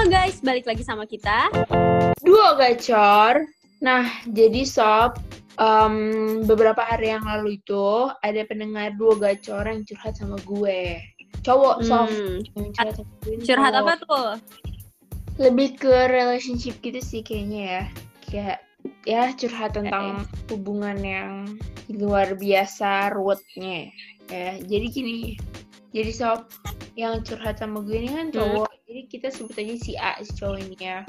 Halo guys, balik lagi sama kita. Duo Gacor. Nah, jadi sob, um, beberapa hari yang lalu itu ada pendengar Duo Gacor yang curhat sama gue. Cowok, sob. Hmm, curhat sama gue ini curhat apa tuh? Lebih ke relationship gitu sih kayaknya ya. Kayak ya curhat tentang hubungan yang luar biasa ruwetnya. Ya, jadi gini. Jadi sob, yang curhat sama gue ini kan cowok. Kita sebut aja si A si cowok ini ya.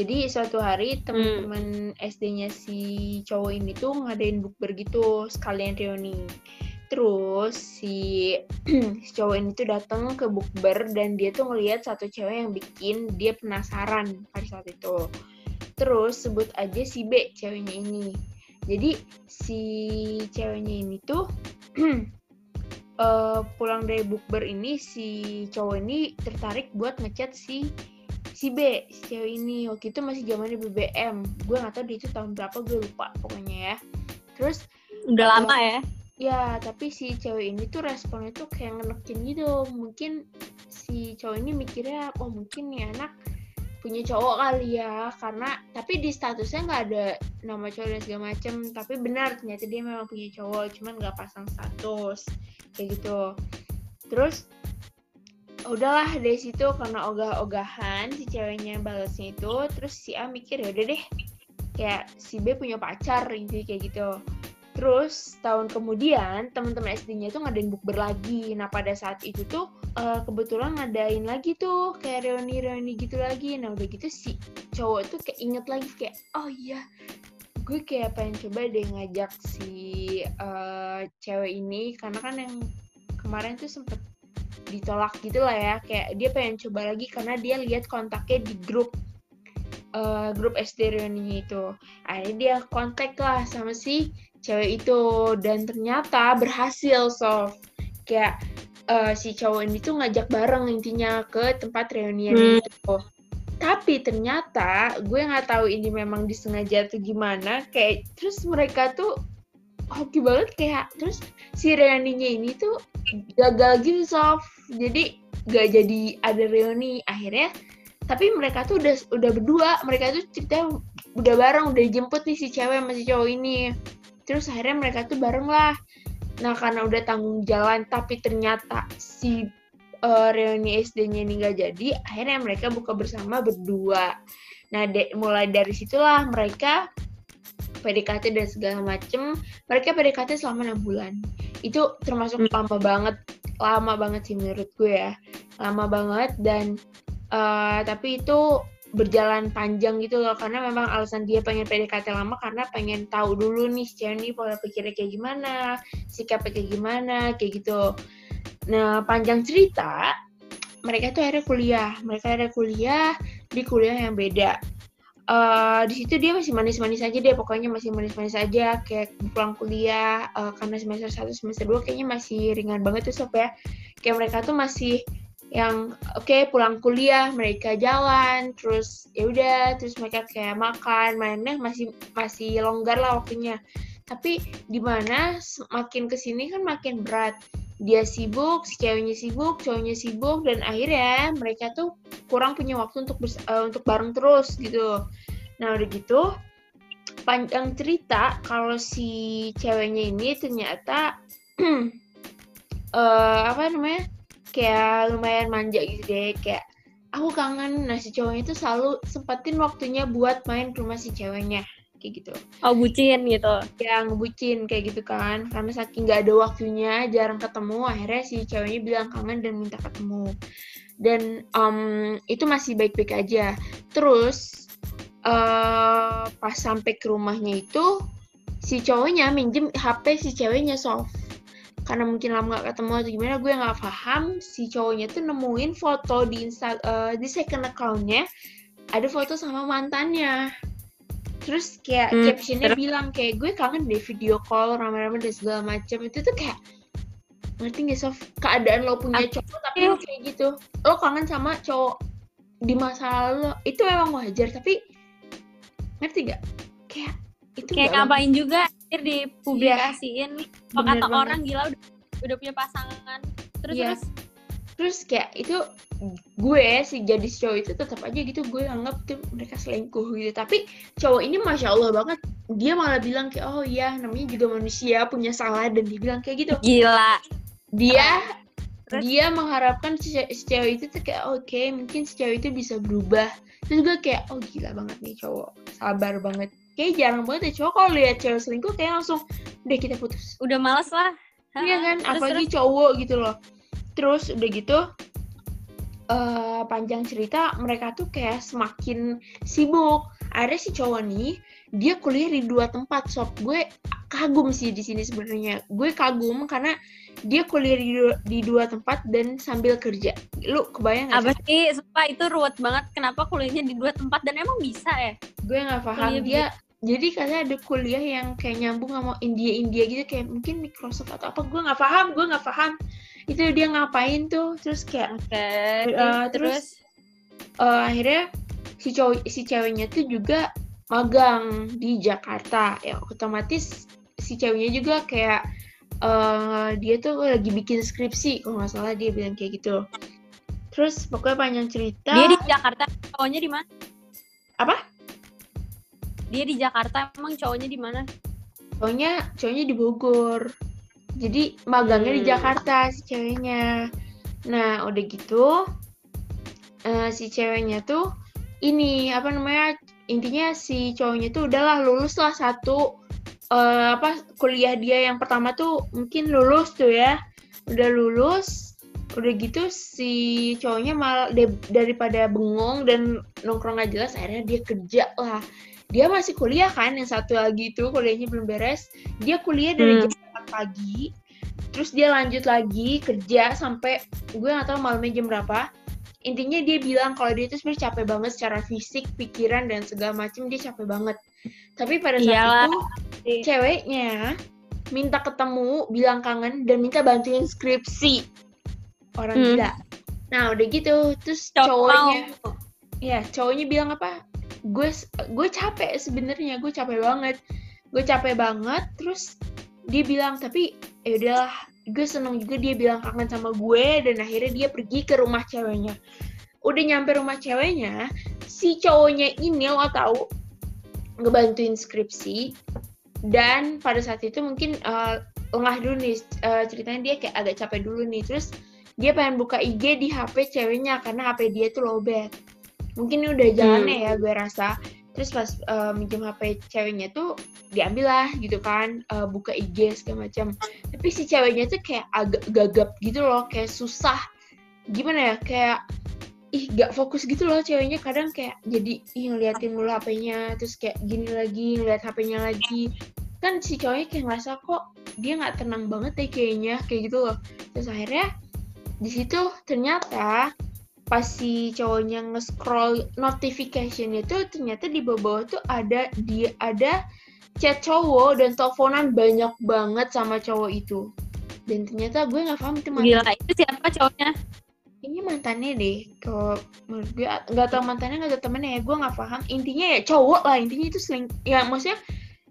Jadi suatu hari teman-teman SD-nya si cowok ini tuh ngadain bukber gitu sekalian reuni. Terus si, si cowok ini tuh datang ke bukber dan dia tuh ngelihat satu cewek yang bikin dia penasaran pada saat itu. Terus sebut aja si B ceweknya ini. Jadi si ceweknya ini tuh eh, pulang dari bukber ini si cowok ini tertarik buat ngechat si si B si cewek ini. Waktu itu masih zamannya BBM gue nggak tahu dia itu tahun berapa gue lupa pokoknya ya. Terus Udah Apa? lama ya? ya tapi si cewek ini tuh responnya tuh kayak ngenekin gitu. Mungkin si cowok ini mikirnya oh mungkin nih anak punya cowok kali ya. Karena tapi di statusnya nggak ada nama cowok dan segala macem. Tapi benar ternyata dia memang punya cowok cuman nggak pasang status kayak gitu terus udahlah dari situ karena ogah-ogahan si ceweknya balesnya itu terus si A mikir ya udah deh kayak si B punya pacar gitu kayak gitu Terus tahun kemudian teman-teman SD-nya tuh ngadain bukber lagi. Nah pada saat itu tuh eh, kebetulan ngadain lagi tuh kayak reuni-reuni gitu lagi. Nah udah gitu si cowok tuh kayak inget lagi kayak oh iya gue kayak pengen coba deh ngajak si eh, cewek ini karena kan yang kemarin tuh sempet ditolak gitu lah ya. Kayak dia pengen coba lagi karena dia lihat kontaknya di grup eh, grup SD reuninya itu. Akhirnya dia kontak lah sama si cewek itu dan ternyata berhasil sof kayak eh, si cowok ini tuh ngajak bareng intinya ke tempat reunian Hmm. itu tapi ternyata gue nggak tahu ini memang disengaja atau gimana. Kayak terus mereka tuh hoki banget kayak terus si reuninya ini tuh gagal gitu sof. Jadi gak jadi ada reuni akhirnya. Tapi mereka tuh udah udah berdua. Mereka tuh ceritanya udah bareng udah dijemput nih si cewek sama si cowok ini. Terus akhirnya mereka tuh bareng lah. Nah karena udah tanggung jalan tapi ternyata si eh, reuni SD-nya ini gak jadi akhirnya mereka buka bersama berdua. Nah de- mulai dari situlah mereka PDKT dan segala macem mereka PDKT selama enam bulan. Itu termasuk Hmm. lama banget lama banget sih menurut gue ya. Lama banget dan eh, tapi itu berjalan panjang gitu loh karena memang alasan dia pengen PDKT lama karena pengen tahu dulu nih si cewek ini pola pikirnya kayak gimana sikapnya kayak gimana kayak gitu nah panjang cerita mereka tuh akhirnya kuliah. Mereka akhirnya kuliah di kuliah yang beda. Eh, di situ dia masih manis-manis aja deh pokoknya masih manis-manis aja kayak pulang kuliah eh, karena semester 1 semester 2 kayaknya masih ringan banget tuh sob ya. Kayak mereka tuh masih yang oke pulang kuliah mereka jalan terus ya udah terus mereka kayak makan mainnya masih masih longgar lah waktunya. Tapi di mana semakin ke sini kan makin berat dia sibuk si ceweknya sibuk cowoknya sibuk dan akhirnya mereka tuh kurang punya waktu untuk eh, untuk bareng terus gitu. Nah udah gitu panjang cerita kalau si ceweknya ini ternyata eh apa namanya kayak lumayan manja gitu deh kayak aku kangen. Nah si cowoknya itu selalu sempetin waktunya buat main ke rumah si ceweknya kayak gitu. Oh bucin gitu. yang ngebucin kayak gitu kan. Karena saking nggak ada waktunya jarang ketemu akhirnya si ceweknya bilang kangen dan minta ketemu. Dan em, itu masih baik-baik aja. Terus eh pas sampai ke rumahnya itu si cowoknya minjem HP si ceweknya soft karena mungkin lama gak ketemu atau gimana gue nggak paham. Si cowoknya tuh nemuin foto di insta eh, di second accountnya ada foto sama mantannya terus kayak Hmm, captionnya terus? bilang kayak gue kangen deh video call rame-rame dan segala macam itu tuh kayak ngerti gak Sof keadaan lo punya cowok tapi lo kayak gitu lo kangen sama cowok di masa lalu itu memang wajar tapi ngerti gak kayak itu Kayak ngapain juga anjir dipublikasiin. Kalau bener kata banget. orang gila udah, udah punya pasangan. Terus Iya. terus terus kayak itu gue sih jadi si cowok itu tetap aja gitu gue anggap tuh mereka selingkuh gitu. Tapi cowok ini masya allah banget. Dia malah bilang kayak oh iya namanya juga manusia punya salah dan dia bilang kayak gitu. Gila. dia Terus? dia mengharapkan si, si cewek itu tuh kayak oke mungkin si cewek itu bisa berubah. Terus gue kayak oh gila banget nih cowok. Sabar banget. Kayak jarang banget ya cowok kalau lihat cewek selingkuh kayak langsung deh kita putus. Udah males lah. Iya kan, Terus, apalagi cowok gitu loh. Terus udah gitu, eh panjang cerita mereka tuh kayak semakin sibuk. Ada si cowok nih, dia kuliah di dua tempat. Sob gue kagum sih di sini sebenarnya. Gue kagum karena dia kuliah di dua, di dua tempat dan sambil kerja. Lu kebayang Apa gak sih? sih? Sumpah itu ruwet banget. Kenapa kuliahnya di dua tempat dan emang bisa ya? Gue nggak paham Kuliah dia. Jadi katanya ada kuliah yang kayak nyambung sama India-India gitu kayak mungkin Microsoft atau apa gue nggak paham gue nggak paham itu dia ngapain tuh terus kayak Oke. Eh, terus eh, akhirnya si cowok si ceweknya tuh juga magang di Jakarta ya otomatis si ceweknya juga kayak eh dia tuh lagi bikin skripsi kalau nggak salah dia bilang kayak gitu terus pokoknya panjang cerita dia di Jakarta, cowoknya di mana? Apa? Dia di Jakarta, emang cowoknya di mana? cowoknya cowoknya di Bogor jadi magangnya di Hmm. Jakarta si ceweknya nah udah gitu eh, si ceweknya tuh ini apa namanya intinya si cowoknya tuh udahlah lulus lah satu eh, apa kuliah dia yang pertama tuh mungkin lulus tuh ya udah lulus udah gitu si cowoknya malah de- daripada bengong dan nongkrong gak jelas akhirnya dia kerja lah dia masih kuliah kan yang satu lagi itu kuliahnya belum beres dia kuliah dari Hmm. jam 4 pagi. Terus dia lanjut lagi kerja sampai gue gak tahu malamnya jam berapa. Intinya dia bilang kalau dia itu sebenarnya capek banget secara fisik pikiran dan segala macam dia capek banget. Tapi pada saat Iyalah. itu ceweknya minta ketemu bilang kangen dan minta bantuin skripsi. Orang Hmm. gila. Nah udah gitu. Terus Cowok cowoknya mau. ya cowoknya bilang apa? Gue gue capek sebenarnya gue capek banget. Gue capek banget terus dia bilang tapi ya udahlah gue seneng juga dia bilang kangen sama gue dan akhirnya dia pergi ke rumah ceweknya. Udah nyampe rumah ceweknya si cowoknya ini lo tahu ngebantuin skripsi dan pada saat itu mungkin eh, lengah dulu nih eh, ceritanya dia kayak agak capek dulu nih. Terus dia pengen buka IG di HP ceweknya karena HP dia tuh lowbat. Mungkin ini udah jalannya ya gue rasa terus pas eh, minjem HP ceweknya tuh diambil lah gitu kan eh, buka IG segala macam. Tapi si ceweknya tuh kayak agak gagap gitu loh kayak susah. Gimana ya kayak ih gak fokus gitu loh ceweknya. Kadang kayak jadi ih ngeliatin mulu HP-nya terus kayak gini lagi ngeliat HP-nya lagi. Kan si cowoknya kayak ngerasa kok dia nggak tenang banget deh kayaknya kayak gitu loh. Terus akhirnya di situ ternyata pas si cowoknya nge-scroll notification itu ternyata di bawah-bawah tuh ada dia ada chat cowok dan teleponan banyak banget sama cowok itu dan ternyata gue nggak paham itu mantan Gila, itu siapa cowoknya? ini mantannya deh kalau menurut gue nggak tau mantannya nggak tau temennya ya gue nggak paham intinya ya cowok lah intinya itu seling ya maksudnya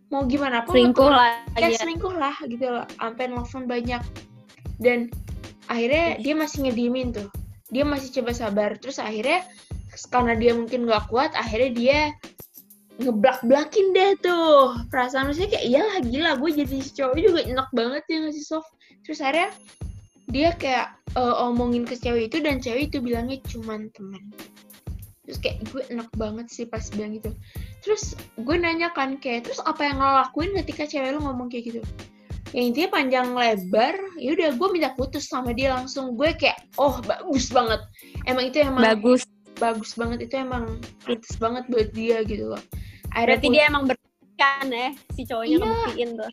mau gimana pun Selingkuh lah. ya ya. selingkuh lah gitu loh sampai nelfon banyak dan akhirnya dia masih ngediemin tuh dia masih coba sabar. Terus akhirnya karena dia mungkin nggak kuat akhirnya dia ngeblak blakin deh tuh. Perasaan maksudnya kayak iyalah gila gue jadi si cowok juga enak banget ya ngasih soft. Terus akhirnya dia kayak eh, omongin ke cewek itu dan cewek itu bilangnya cuman teman. Terus kayak gue enak banget sih pas bilang gitu. Terus gue nanya kan kayak terus apa yang lo lakuin ketika cewek lu ngomong kayak gitu ya intinya panjang lebar ya udah gue minta putus sama dia langsung gue kayak oh bagus banget emang itu emang Bagus. bagus banget itu emang pantas banget buat dia gitu loh akhirnya Berarti dia emang berkan ya, si cowoknya Iya. ngebuktiin tuh.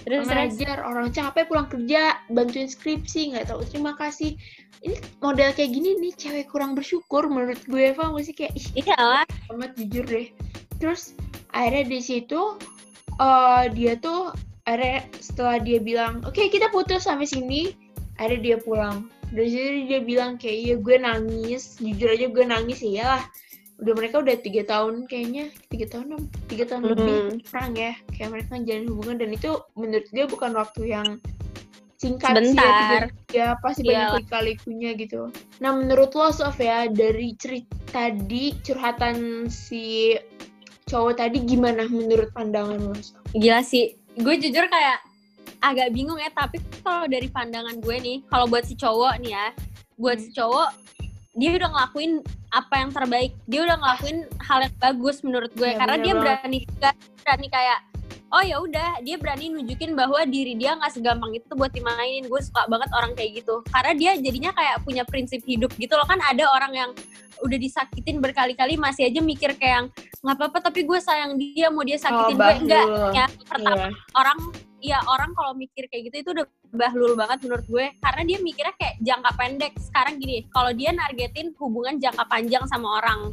Terus, kurang terus. ajar orang capek pulang kerja bantuin skripsi nggak tahu terima kasih ini model kayak gini nih cewek kurang bersyukur menurut gue Eva masih kayak ih Iya lah. banget jujur deh terus akhirnya di situ eh dia tuh akhirnya setelah dia bilang oke kita putus sampai sini. Akhirnya dia pulang. Dari situ dia bilang kayak iya gue nangis. Jujur aja gue nangis. Ya lah udah mereka udah tiga tahun kayaknya. Tiga tahun tiga tahun lebih Hmm. perang ya. Kayak mereka ngejalanin hubungan. Dan itu menurut dia bukan waktu yang singkat Sebentar. sih ya pasti banyak Iyalah. lika-likunya gitu. Nah menurut lo Sof ya dari cerita tadi curhatan si cowok tadi gimana menurut pandangan lo Sof? Gila sih. Gue jujur kayak agak bingung ya, tapi kalau dari pandangan gue nih, kalau buat si cowok nih ya, buat Hmm. si cowok dia udah ngelakuin apa yang terbaik. Dia udah ngelakuin hal yang bagus menurut gue Iya, karena dia banget. berani berani kayak oh ya udah dia berani nunjukin bahwa diri dia nggak segampang itu buat dimainin. Gue suka banget orang kayak gitu. Karena dia jadinya kayak punya prinsip hidup gitu loh. Kan ada orang yang udah disakitin berkali-kali masih aja mikir kayak yang nggak apa-apa tapi gue sayang dia mau dia sakitin gue enggak ya pertama Iya. orang ya orang kalau mikir kayak gitu itu udah bahlul banget menurut gue. Karena dia mikirnya kayak jangka pendek. Sekarang gini kalau dia nargetin hubungan jangka panjang sama orang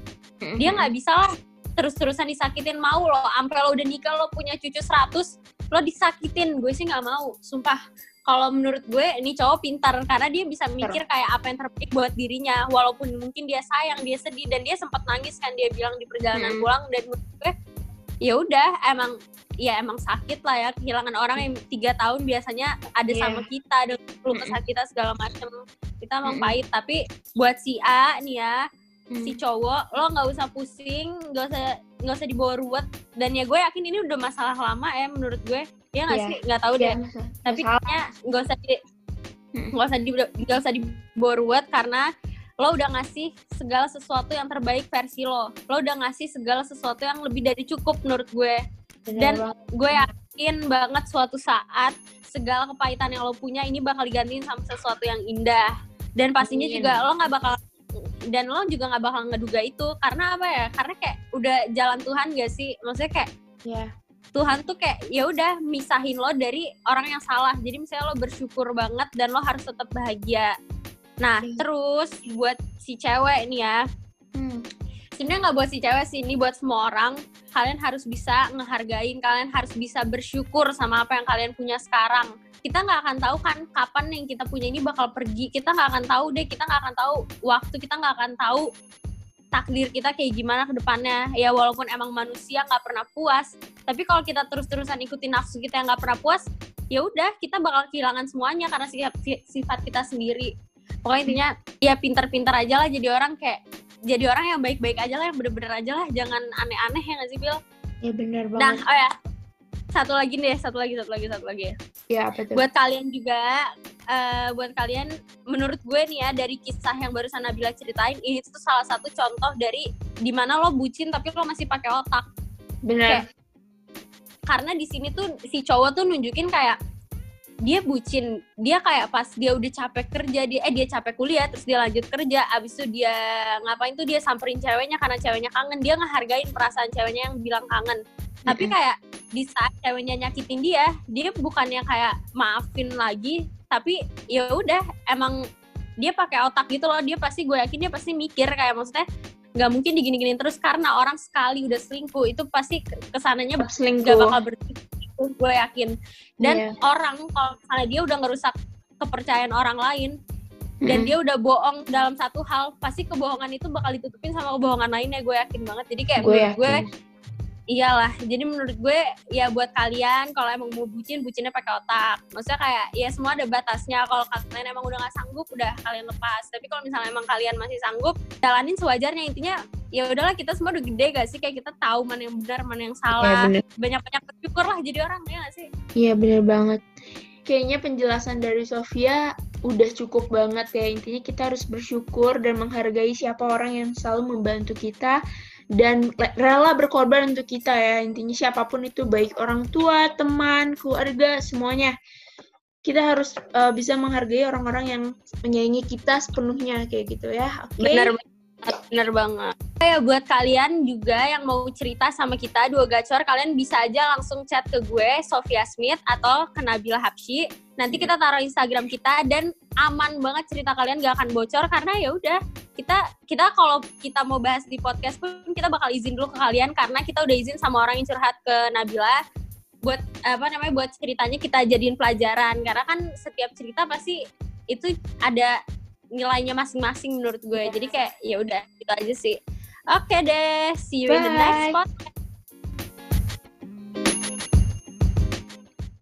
dia nggak bisa lah terus-terusan disakitin mau lo sampai lo udah nikah lo punya cucu 100 lo disakitin gue sih nggak mau sumpah kalau menurut gue ini cowok pintar karena dia bisa mikir kayak apa yang terbaik buat dirinya walaupun mungkin dia sayang dia sedih dan dia sempat nangis kan dia bilang di perjalanan Mm. pulang dan menurut gue ya udah emang ya emang sakit lah ya kehilangan orang yang tiga tahun biasanya ada Iya. sama kita ada Mm-mm. kesah kita segala macem kita emang pahit tapi buat si A nih ya Hmm. si cowok lo nggak usah pusing nggak usah nggak usah dibawa ruwet dan ya gue yakin ini udah masalah lama ya menurut gue ya nggak Iya. sih nggak tahu Iya, deh masa- tapi masalah. kayaknya nggak usah di Hmm. nggak usah di nggak usah dibawa ruwet karena lo udah ngasih segala sesuatu yang terbaik versi lo lo udah ngasih segala sesuatu yang lebih dari cukup menurut gue Bener dan banget. gue yakin banget suatu saat segala kepahitan yang lo punya ini bakal digantiin sama sesuatu yang indah dan pastinya Amin. juga lo nggak bakal dan lo juga nggak bakal ngeduga itu. Karena apa ya? Karena kayak udah jalan Tuhan gak sih? Maksudnya kayak ya Tuhan tuh kayak ya udah misahin lo dari orang yang salah. Jadi misalnya lo bersyukur banget dan lo harus tetap bahagia. Nah Iya. terus buat si cewek nih ya. Hmm. sebenarnya nggak buat si cewek sih ini buat semua orang. Kalian harus bisa ngehargain kalian harus bisa bersyukur sama apa yang kalian punya sekarang kita nggak akan tahu kan kapan yang kita punya ini bakal pergi. Kita nggak akan tahu deh kita nggak akan tahu waktu kita nggak akan tahu takdir kita kayak gimana ke depannya. Ya walaupun emang manusia nggak pernah puas tapi kalau kita terus-terusan ikutin nafsu kita yang nggak pernah puas ya udah kita bakal kehilangan semuanya karena sifat, sifat kita sendiri. Pokoknya intinya ya pintar-pintar aja lah jadi orang kayak jadi orang yang baik-baik aja lah yang bener-bener aja lah. Jangan aneh-aneh ya nggak sih Bil? ya benar Nah banget. oh ya satu lagi deh satu lagi satu lagi satu lagi. Ya apa tuh? Buat kalian juga eh, buat kalian menurut gue nih ya dari kisah yang barusan Nabila ceritain ini tuh salah satu contoh dari di mana lo bucin tapi lo masih pakai otak. Benar karena di sini tuh si cowok tuh nunjukin kayak dia bucin. Dia kayak pas dia udah capek kerja dia eh dia capek kuliah terus dia lanjut kerja abis itu dia ngapain tuh dia samperin ceweknya karena ceweknya kangen. Dia ngehargain perasaan ceweknya yang bilang kangen tapi kayak di saat ceweknya nyakitin dia dia bukannya kayak maafin lagi tapi ya udah emang dia pakai otak gitu loh. Dia pasti gue yakin dia pasti mikir kayak maksudnya nggak mungkin digini-giniin terus karena orang sekali udah selingkuh itu pasti ke sananya selingkuh nggak bakal berhenti gue yakin. Dan Iya. orang kalau misalnya dia udah ngerusak kepercayaan orang lain dan Mm-mm. dia udah bohong dalam satu hal pasti kebohongan itu bakal ditutupin sama kebohongan lainnya gue yakin banget. Jadi kayak gue gue iyalah jadi menurut gue ya buat kalian kalau emang mau bucin bucinnya pakai otak. Maksudnya kayak ya semua ada batasnya. Kalau kalian emang udah nggak sanggup udah kalian lepas. Tapi kalau misalnya emang kalian masih sanggup jalanin sewajarnya. Intinya ya udahlah kita semua udah gede gak sih? Kayak kita tahu mana yang benar mana yang ya salah. Benar banyak banyak bersyukur lah jadi orang ya gak sih? Iya bener banget. Kayaknya penjelasan dari Sofia udah cukup banget ya. Intinya kita harus bersyukur dan menghargai siapa orang yang selalu membantu kita dan rela berkorban untuk kita ya. Intinya siapa pun itu baik orang tua, teman, keluarga, semuanya. Kita harus uh, bisa menghargai orang-orang yang menyayangi kita sepenuhnya kayak gitu ya. Oke. Bener banget, bener banget. Ya buat kalian juga yang mau cerita sama kita dua gacor, kalian bisa aja langsung chat ke gue Sofia Smith atau ke Nabila Habsyi. Nanti kita taruh Instagram kita dan aman banget cerita kalian gak akan bocor karena ya udah kita kita kalau kita mau bahas di podcast pun kita bakal izin dulu ke kalian karena kita udah izin sama orang yang curhat ke Nabila buat apa namanya buat ceritanya kita jadiin pelajaran karena kan setiap cerita pasti itu ada nilainya masing-masing menurut gue. Jadi kayak ya udah gitu aja sih. Oke deh, see you in the next Bye. podcast.